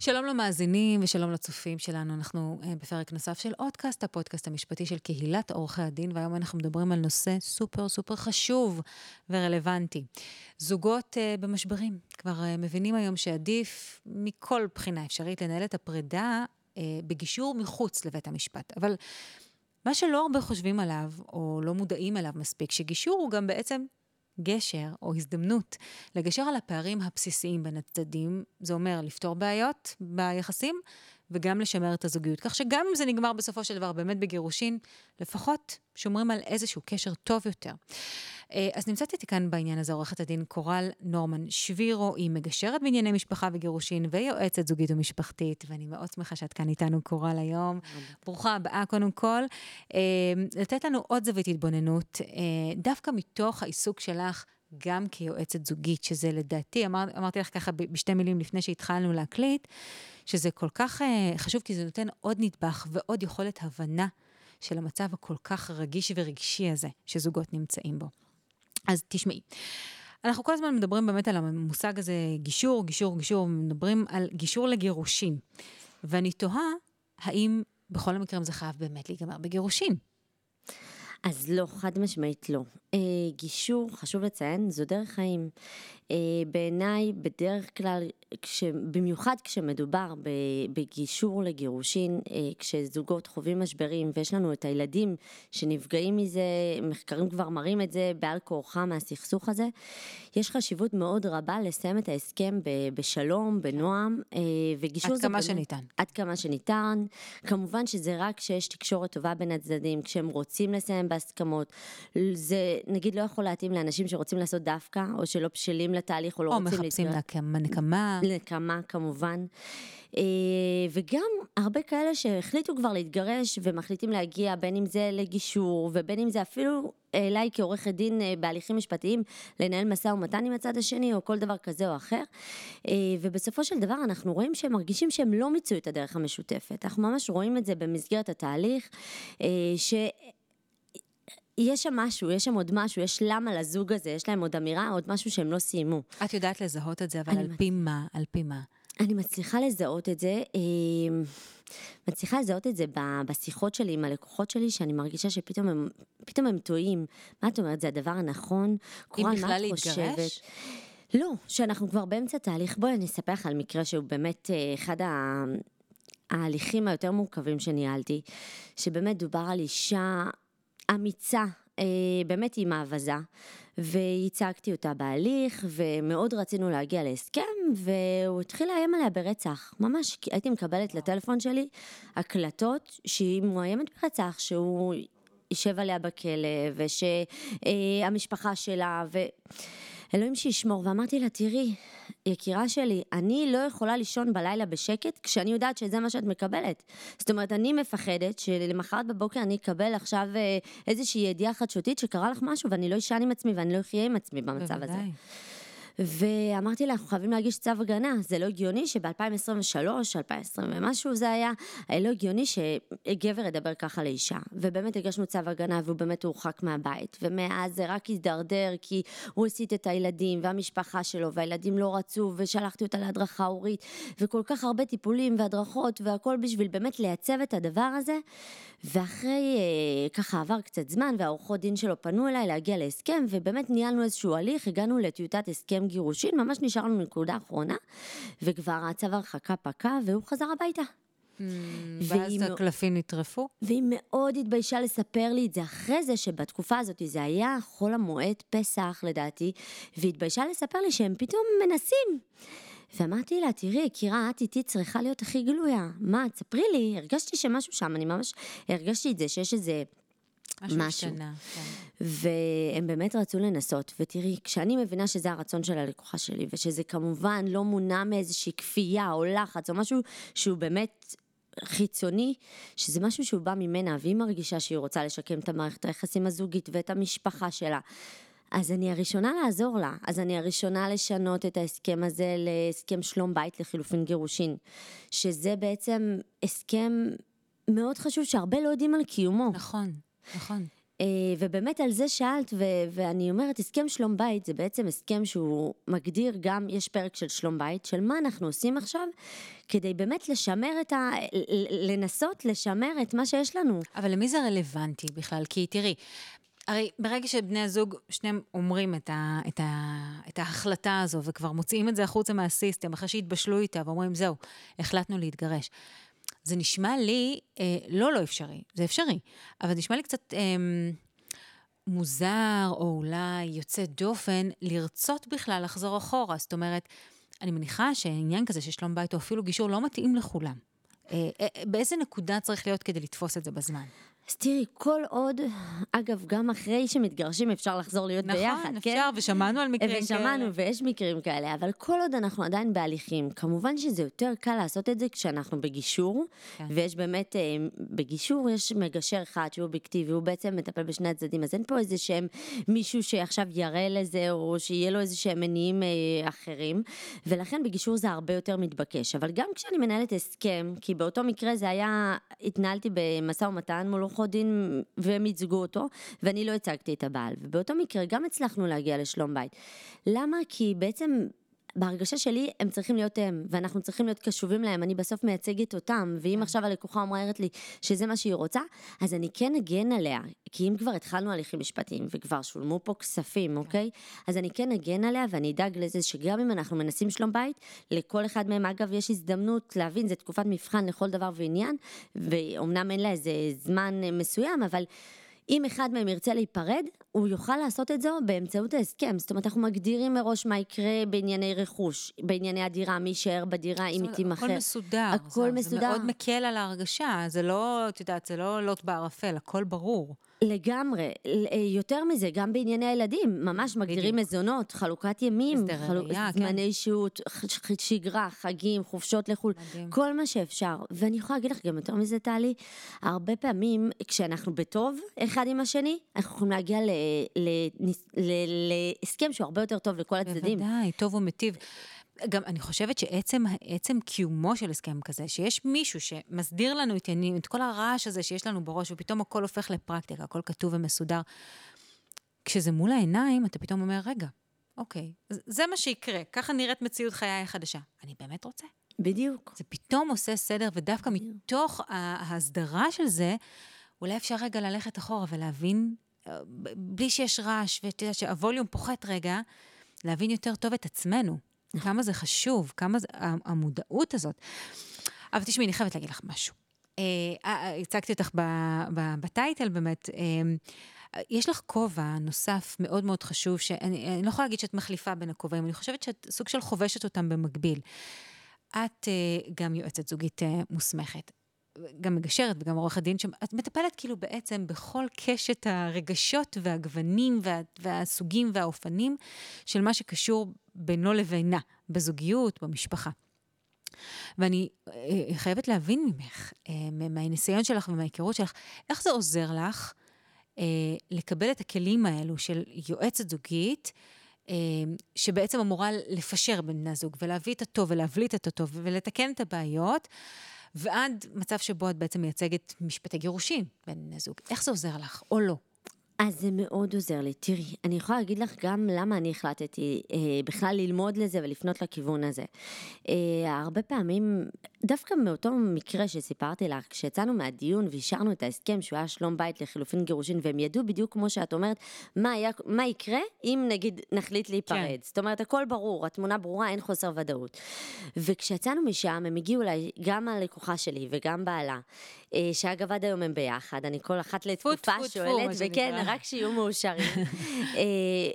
שלום למאזינים ושלום לצופים שלנו. אנחנו uh, בפרק נוסף של אודקאסט, הפודקאסט המשפטי של קהילת עורכי הדין, והיום אנחנו מדברים על נושא סופר סופר חשוב ורלוונטי. זוגות uh, במשברים. כבר uh, מבינים היום שעדיף מכל בחינה אפשרית לנהל את הפרידה uh, בגישור מחוץ לבית המשפט. אבל מה שלא הרבה חושבים עליו, או לא מודעים אליו מספיק, שגישור הוא גם בעצם גשר או הזדמנות לגשר על הפערים הבסיסיים בין הצדדים, זה אומר לפתור בעיות ביחסים וגם לשמר את הזוגיות. כך שגם אם זה נגמר בסופו של דבר באמת בגירושין, לפחות שומרים על איזשהו קשר טוב יותר. אה, אז נמצאת איתי כאן בעניין הזה עורכת הדין קורל נורמן שבירו, היא מגשרת בענייני משפחה וגירושין ויועצת זוגית ומשפחתית, ואני מאוד שמחה שאת כאן איתנו, קורל, היום. ברוכה הבאה, קודם כל. אה, לתת לנו עוד זווית התבוננות, אה, דווקא מתוך העיסוק שלך. גם כיועצת זוגית, שזה לדעתי, אמר, אמרתי לך ככה בשתי מילים לפני שהתחלנו להקליט, שזה כל כך חשוב, כי זה נותן עוד נדבך ועוד יכולת הבנה של המצב הכל כך רגיש ורגשי הזה שזוגות נמצאים בו. אז תשמעי. אנחנו כל הזמן מדברים באמת על המושג הזה, גישור, גישור, גישור, מדברים על גישור לגירושין. ואני תוהה, האם בכל המקרים זה חייב באמת להיגמר בגירושין? אז לא, חד משמעית לא. אה, גישור, חשוב לציין, זו דרך חיים. אה, בעיניי, בדרך כלל, כש, במיוחד כשמדובר בגישור לגירושין, אה, כשזוגות חווים משברים ויש לנו את הילדים שנפגעים מזה, מחקרים כבר מראים את זה בעל כורחם מהסכסוך הזה, יש חשיבות מאוד רבה לסיים את ההסכם בשלום, בנועם, אה, וגישור זה... עד כמה שניתן. עד כמה שניתן. כמובן שזה רק כשיש תקשורת טובה בין הצדדים, כשהם רוצים לסיים בהסכמות. זה נגיד לא יכול להתאים לאנשים שרוצים לעשות דווקא, או שלא בשלים לתהליך, או לא או רוצים... או מחפשים נקמה. נקמה, כמובן. אה, וגם הרבה כאלה שהחליטו כבר להתגרש ומחליטים להגיע בין אם זה לגישור ובין אם זה אפילו אליי כעורכת דין אה, בהליכים משפטיים לנהל משא ומתן עם הצד השני או כל דבר כזה או אחר. אה, ובסופו של דבר אנחנו רואים שהם מרגישים שהם לא מיצו את הדרך המשותפת. אנחנו ממש רואים את זה במסגרת התהליך, ש... יש שם משהו, יש שם עוד משהו, יש למה לזוג הזה, יש להם עוד אמירה, עוד משהו שהם לא סיימו. את יודעת לזהות את זה, אבל על פי מה? על פי מה? אני מצליחה לזהות את זה, אמ, מצליחה לזהות את זה בשיחות שלי עם הלקוחות שלי, שאני מרגישה שפתאום הם, פתאום הם טועים. מה את אומרת, זה הדבר הנכון? אם בכלל להתגרש? לא, שאנחנו כבר באמצע תהליך. בואי אני אספר לך על מקרה שהוא באמת אה, אחד ההליכים היותר מורכבים שניהלתי, שבאמת דובר על אישה אמיצה, אה, באמת עם האווזה, והצגתי אותה בהליך, ומאוד רצינו להגיע להסכם, והוא התחיל לאיים עליה ברצח. ממש הייתי מקבלת לטלפון שלי הקלטות שהיא מאוימת ברצח, שהוא יישב עליה בכלא, ושהמשפחה שלה, ו... אלוהים שישמור, ואמרתי לה, תראי, יקירה שלי, אני לא יכולה לישון בלילה בשקט כשאני יודעת שזה מה שאת מקבלת. זאת אומרת, אני מפחדת שלמחרת בבוקר אני אקבל עכשיו אה, איזושהי ידיעה חדשותית שקרה לך משהו ואני לא אשן עם עצמי ואני לא אחיה עם עצמי במצב בוודאי. הזה. ואמרתי לה, אנחנו חייבים להגיש צו הגנה, זה לא הגיוני שב-2023, 2020 ומשהו זה היה, לא הגיוני שגבר ידבר ככה לאישה. ובאמת הגשנו צו הגנה והוא באמת הורחק מהבית, ומאז זה רק הידרדר כי הוא הסיט את הילדים והמשפחה שלו, והילדים לא רצו, ושלחתי אותה להדרכה הורית, וכל כך הרבה טיפולים והדרכות והכל בשביל באמת לייצב את הדבר הזה. ואחרי אה, ככה עבר קצת זמן והעורכות דין שלו פנו אליי להגיע להסכם, ובאמת ניהלנו איזשהו הליך, הגענו לטיוטת הסכם גירושין, ממש נשאר לנו נקודה אחרונה, וכבר הצו הרחקה פקע והוא חזר הביתה. Hmm, ואז הקלפים נטרפו? והיא מאוד התביישה לספר לי את זה אחרי זה, שבתקופה הזאת זה היה חול המועד פסח לדעתי, והיא התביישה לספר לי שהם פתאום מנסים. ואמרתי לה, תראי, יקירה, את איתי צריכה להיות הכי גלויה. מה, תספרי לי, הרגשתי שמשהו שם, אני ממש הרגשתי את זה, שיש איזה משהו. משהו. השתנה, כן. והם באמת רצו לנסות, ותראי, כשאני מבינה שזה הרצון של הלקוחה שלי, ושזה כמובן לא מונע מאיזושהי כפייה או לחץ או משהו שהוא באמת חיצוני, שזה משהו שהוא בא ממנה, והיא מרגישה שהיא רוצה לשקם את המערכת היחסים הזוגית ואת המשפחה שלה. אז אני הראשונה לעזור לה, אז אני הראשונה לשנות את ההסכם הזה להסכם שלום בית לחילופין גירושין, שזה בעצם הסכם מאוד חשוב שהרבה לא יודעים על קיומו. נכון, נכון. אה, ובאמת על זה שאלת, ו- ואני אומרת, הסכם שלום בית זה בעצם הסכם שהוא מגדיר גם, יש פרק של שלום בית, של מה אנחנו עושים עכשיו, כדי באמת לשמר את ה... לנסות לשמר את מה שיש לנו. אבל למי זה רלוונטי בכלל? כי תראי, הרי ברגע שבני הזוג, שניהם אומרים את, ה, את, ה, את ההחלטה הזו, וכבר מוציאים את זה החוצה מהסיסטם, אחרי שהתבשלו איתה, ואומרים, זהו, החלטנו להתגרש. זה נשמע לי אה, לא לא אפשרי, זה אפשרי, אבל זה נשמע לי קצת אה, מוזר, או אולי יוצא דופן, לרצות בכלל לחזור אחורה. זאת אומרת, אני מניחה שעניין כזה של שלום בית, או אפילו גישור, לא מתאים לכולם. אה, אה, באיזה נקודה צריך להיות כדי לתפוס את זה בזמן? אז תראי, כל עוד, אגב, גם אחרי שמתגרשים אפשר לחזור להיות נכון, ביחד, אפשר, כן? נכון, אפשר, ושמענו על מקרים ושמענו, כאלה. ושמענו, ויש מקרים כאלה, אבל כל עוד אנחנו עדיין בהליכים, כמובן שזה יותר קל לעשות את זה כשאנחנו בגישור, כן. ויש באמת, אה, בגישור יש מגשר אחד שהוא אובייקטיבי, הוא בעצם מטפל בשני הצדדים, אז אין פה איזה שהם מישהו שעכשיו יראה לזה, או שיהיה לו איזה שהם מניעים אה, אחרים, ולכן בגישור זה הרבה יותר מתבקש. אבל גם כשאני מנהלת הסכם, כי באותו מקרה זה היה, התנהלתי במשא ומתן מול עורכות דין והם ייצגו אותו, ואני לא הצגתי את הבעל. ובאותו מקרה גם הצלחנו להגיע לשלום בית. למה? כי בעצם בהרגשה שלי הם צריכים להיות הם, ואנחנו צריכים להיות קשובים להם, אני בסוף מייצגת אותם, ואם כן. עכשיו הלקוחה אומרת לי שזה מה שהיא רוצה, אז אני כן אגן עליה, כי אם כבר התחלנו הליכים משפטיים וכבר שולמו פה כספים, כן. אוקיי? אז אני כן אגן עליה ואני אדאג לזה שגם אם אנחנו מנסים שלום בית, לכל אחד מהם אגב יש הזדמנות להבין, זו תקופת מבחן לכל דבר ועניין, ואומנם אין לה איזה זמן מסוים, אבל... אם אחד מהם ירצה להיפרד, הוא יוכל לעשות את זה באמצעות ההסכם. זאת אומרת, אנחנו מגדירים מראש מה יקרה בענייני רכוש, בענייני הדירה, מי יישאר בדירה, אם היא תימכר. הכל מסודר. הכל זה, מסודר. זה מאוד מקל על ההרגשה, זה לא, את יודעת, זה לא לוט בערפל, הכל ברור. לגמרי. יותר מזה, גם בענייני הילדים, ממש מגדירים. מזונות, חלוקת ימים, חלוק, ראייה, כן. זמני כן. שהות, שגרה, חגים, חופשות לחו"ל, מדהים. כל מה שאפשר. ואני יכולה להגיד לך גם יותר מזה, טלי, הרבה פעמים כשאנחנו בטוב אחד עם השני, אנחנו יכולים להגיע להסכם שהוא הרבה יותר טוב לכל הצדדים. בוודאי, טוב ומיטיב. גם אני חושבת שעצם קיומו של הסכם כזה, שיש מישהו שמסדיר לנו את, את כל הרעש הזה שיש לנו בראש, ופתאום הכל הופך לפרקטיקה, הכל כתוב ומסודר. כשזה מול העיניים, אתה פתאום אומר, רגע, אוקיי, זה מה שיקרה, ככה נראית מציאות חיי החדשה. אני באמת רוצה? בדיוק. זה פתאום עושה סדר, ודווקא בדיוק. מתוך ההסדרה של זה, אולי אפשר רגע ללכת אחורה ולהבין, אה, בלי שיש רעש, ואתה יודע שהווליום פוחת רגע, להבין יותר טוב את עצמנו. כמה זה חשוב, כמה זה, המודעות הזאת. אבל תשמעי, אני חייבת להגיד לך משהו. אה, אה, הצגתי אותך בטייטל באמת. יש לך כובע נוסף מאוד מאוד חשוב, שאני לא יכולה להגיד שאת מחליפה בין הכובעים, אני חושבת שאת סוג של חובשת אותם במקביל. את גם יועצת זוגית מוסמכת. גם מגשרת וגם עורכת דין, שאת מטפלת כאילו בעצם בכל קשת הרגשות והגוונים וה, והסוגים והאופנים של מה שקשור בינו לבינה, בזוגיות, במשפחה. ואני אה, חייבת להבין ממך, אה, מהניסיון שלך ומההיכרות שלך, איך זה עוזר לך אה, לקבל את הכלים האלו של יועצת זוגית, שבעצם אמורה לפשר בין בני הזוג ולהביא את הטוב ולהבליט את הטוב ולתקן את הבעיות, ועד מצב שבו את בעצם מייצגת משפטי גירושין בין בני זוג. איך זה עוזר לך, או לא? אז זה מאוד עוזר לי. תראי, אני יכולה להגיד לך גם למה אני החלטתי אה, בכלל ללמוד לזה ולפנות לכיוון הזה. אה, הרבה פעמים, דווקא מאותו מקרה שסיפרתי לך, כשיצאנו מהדיון ואישרנו את ההסכם שהוא היה שלום בית לחילופין גירושין, והם ידעו בדיוק כמו שאת אומרת, מה, היה, מה יקרה אם נגיד נחליט להיפרד. כן. זאת אומרת, הכל ברור, התמונה ברורה, אין חוסר ודאות. וכשיצאנו משם, הם הגיעו אליי, גם הלקוחה שלי וגם בעלה, אה, שאגב עד היום הם ביחד, אני כל אחת לתקופה שואלת, וכן, רק שיהיו מאושרים. אה,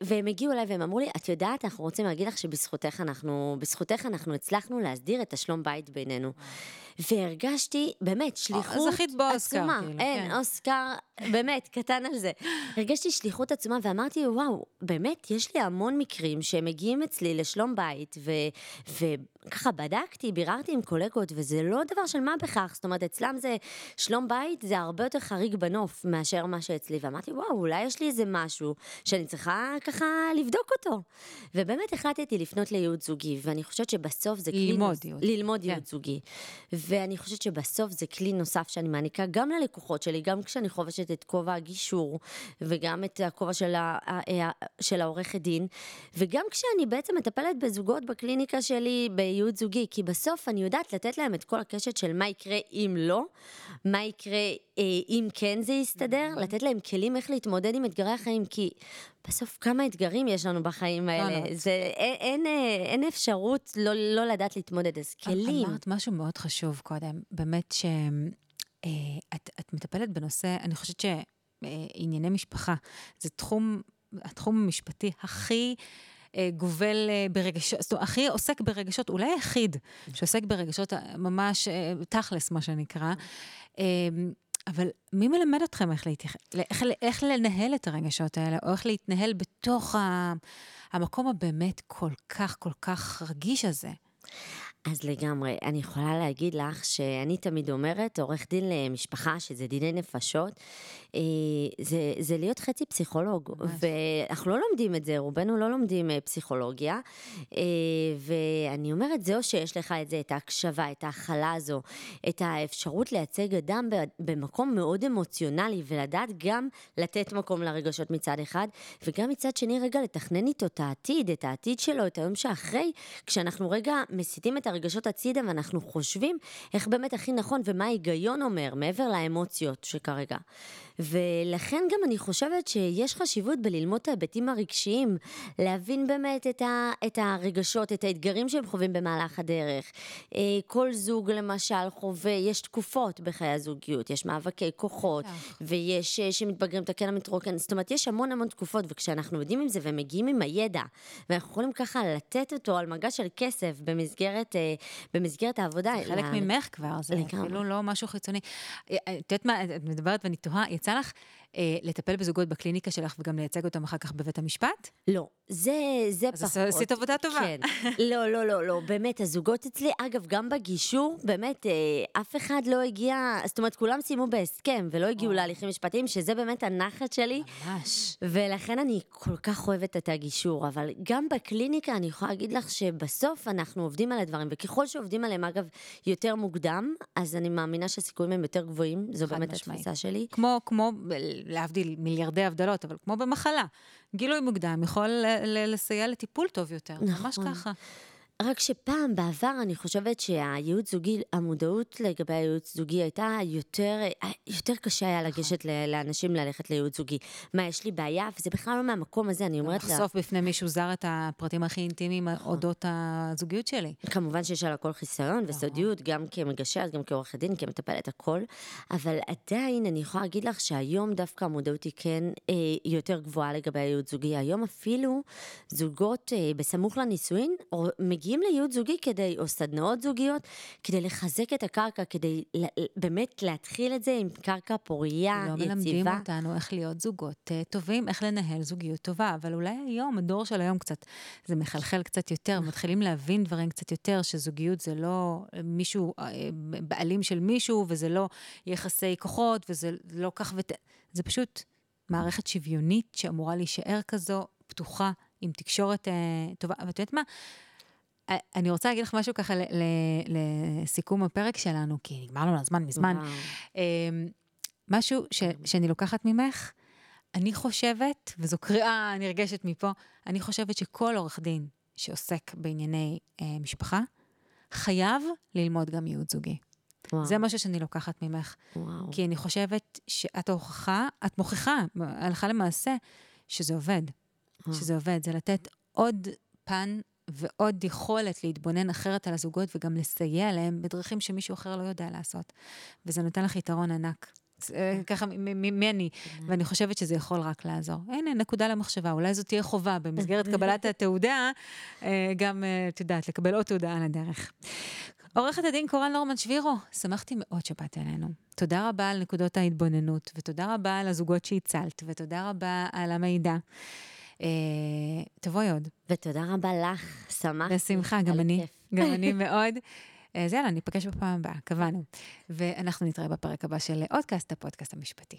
והם הגיעו אליי והם אמרו לי, את יודעת, אנחנו רוצים להגיד לך שבזכותך אנחנו, בזכותך אנחנו הצלחנו להסדיר את השלום בית בינינו. והרגשתי, באמת, שליחות זכית באוסקר, עצומה. כאילו, אין, כן. אוסקר, באמת, קטן על זה. הרגשתי שליחות עצומה ואמרתי, וואו, באמת, יש לי המון מקרים שהם מגיעים אצלי לשלום בית, ו, וככה בדקתי, ביררתי עם קולגות, וזה לא דבר של מה בכך, זאת אומרת, אצלם זה, שלום בית זה הרבה יותר חריג בנוף מאשר מה שאצלי, ואמרתי, וואו, אולי יש לי איזה משהו שאני צריכה ככה לבדוק אותו. ובאמת החלטתי לפנות לייעוץ זוגי, ואני חושבת שבסוף זה ללמוד ייעוץ. ללמוד כן. ייעוץ זוגי. ואני חושבת שבסוף זה כלי נוסף שאני מעניקה גם ללקוחות שלי, גם כשאני חובשת את כובע הגישור, וגם את הכובע של, ה, של העורכת דין, וגם כשאני בעצם מטפלת בזוגות בקליניקה שלי בייעוד זוגי, כי בסוף אני יודעת לתת להם את כל הקשת של מה יקרה אם לא, מה יקרה אה, אם כן זה יסתדר, mm-hmm. לתת להם כלים איך להתמודד עם אתגרי החיים, כי בסוף כמה אתגרים יש לנו בחיים האלה. זה, אין, אין, אה, אין אפשרות לא, לא לדעת להתמודד, אז כלים. אמרת משהו מאוד חשוב קודם, באמת שאת אה, את מטפלת בנושא, אני חושבת שענייני משפחה, זה תחום, התחום המשפטי הכי... גובל ברגשות, זאת אומרת, הכי עוסק ברגשות, אולי היחיד שעוסק ברגשות ממש תכלס, מה שנקרא. אבל מי מלמד אתכם איך, להתייח... איך, איך לנהל את הרגשות האלה, או איך להתנהל בתוך ה... המקום הבאמת כל כך, כל כך רגיש הזה? אז לגמרי, אני יכולה להגיד לך שאני תמיד אומרת, עורך דין למשפחה, שזה דיני נפשות, אה, זה, זה להיות חצי פסיכולוג, ממש. ואנחנו לא לומדים את זה, רובנו לא לומדים אה, פסיכולוגיה, אה, ואני אומרת, זה או שיש לך את זה, את ההקשבה, את ההכלה הזו, את האפשרות לייצג אדם במקום מאוד אמוציונלי, ולדעת גם לתת מקום לרגשות מצד אחד, וגם מצד שני רגע לתכנן איתו את העתיד, את העתיד שלו, את היום שאחרי, כשאנחנו רגע מסיטים את הרגשות הצידה ואנחנו חושבים איך באמת הכי נכון ומה ההיגיון אומר, מעבר לאמוציות שכרגע. ולכן גם אני חושבת שיש חשיבות בללמוד את ההיבטים הרגשיים, להבין באמת את, ה, את הרגשות, את האתגרים שהם חווים במהלך הדרך. אה, כל זוג למשל חווה, יש תקופות בחיי הזוגיות, יש מאבקי כוחות, ויש אה, שמתבגרים את הקן המתרוקן, זאת אומרת, יש המון המון תקופות, וכשאנחנו יודעים עם זה ומגיעים עם הידע, ואנחנו יכולים ככה לתת אותו על מגע של כסף במסגרת, במסגרת העבודה. זה חלק לה... ממך כבר, זה אפילו לא משהו חיצוני. את יודעת מה, את מדברת ואני תוהה, יצא לך אה, לטפל בזוגות בקליניקה שלך וגם לייצג אותם אחר כך בבית המשפט? לא, זה, זה אז פחות. אז עשית עבודה טובה. כן. לא, לא, לא, לא, באמת, הזוגות אצלי, אגב, גם בגישור, באמת, אה, אף אחד לא הגיע, זאת אומרת, כולם סיימו בהסכם ולא הגיעו להליכים משפטיים, שזה באמת הנחת שלי. ממש. ולכן אני כל כך אוהבת את הגישור, אבל גם בקליניקה אני יכולה להגיד לך שבסוף אנחנו עובדים על הדברים, וככל שעובדים עליהם, אגב, יותר מוקדם, אז אני מאמינה שהסיכויים הם יותר גבוהים, זו באמת משמעי. התפיסה שלי. כמו, כמו להבדיל מיליארדי הבדלות, אבל כמו במחלה, גילוי מוקדם יכול לסייע לטיפול טוב יותר, נכון. ממש ככה. רק שפעם, בעבר, אני חושבת שהייעוץ זוגי, המודעות לגבי הייעוץ זוגי הייתה יותר, יותר קשה היה נכון. לגשת לאנשים ללכת לייעוץ זוגי. מה, יש לי בעיה? וזה בכלל לא מהמקום הזה, אני אומרת לה... לחשוף בפני מישהו זר את הפרטים הכי אינטימיים נכון. אודות הזוגיות שלי. כמובן שיש על הכל חיסיון וסודיות, גם כמגשרת, גם כעורכת דין, כמטפלת הכל, אבל עדיין אני יכולה להגיד לך שהיום דווקא המודעות היא כן אה, יותר גבוהה לגבי הייעוץ זוגי. היום אפילו זוגות אה, בסמוך לנישואין מגיעים מגיעים לייעוץ זוגי כדי, או סדנאות זוגיות, כדי לחזק את הקרקע, כדי באמת להתחיל את זה עם קרקע פורייה, לא יציבה. לא מלמדים אותנו איך להיות זוגות אה, טובים, איך לנהל זוגיות טובה, אבל אולי היום, הדור של היום קצת, זה מחלחל קצת יותר, מתחילים להבין דברים קצת יותר, שזוגיות זה לא מישהו, אה, בעלים של מישהו, וזה לא יחסי כוחות, וזה לא כך ות... זה פשוט מערכת שוויונית שאמורה להישאר כזו, פתוחה, עם תקשורת אה, טובה. ואת יודעת מה? אני רוצה להגיד לך משהו ככה לסיכום הפרק שלנו, כי נגמר לנו הזמן מזמן. אמ, משהו ש, שאני לוקחת ממך, אני חושבת, וזו קריאה נרגשת מפה, אני חושבת שכל עורך דין שעוסק בענייני אה, משפחה, חייב ללמוד גם ייעוד זוגי. וואו. זה משהו שאני לוקחת ממך. וואו. כי אני חושבת שאת ההוכחה, את מוכיחה, הלכה למעשה, שזה עובד. וואו. שזה עובד, זה לתת עוד פן ועוד יכולת להתבונן אחרת על הזוגות וגם לסייע להם בדרכים שמישהו אחר לא יודע לעשות. וזה נותן לך יתרון ענק. אה, ככה ממני, ואני חושבת שזה יכול רק לעזור. הנה, נקודה למחשבה, אולי זאת תהיה חובה במסגרת קבלת התעודה, אה, גם, אה, את יודעת, לקבל עוד תעודה על הדרך. עורכת הדין קורן נורמן שבירו, שמחתי מאוד שבאת אלינו. תודה רבה על נקודות ההתבוננות, ותודה רבה על הזוגות שהצלת, ותודה רבה על המידע. אה, תבואי עוד. ותודה רבה לך, שמחתי. בשמחה, גם אני. גם אני מאוד. אז יאללה, ניפגש בפעם הבאה, קבענו. ואנחנו נתראה בפרק הבא של אודקאסט, הפודקאסט המשפטי.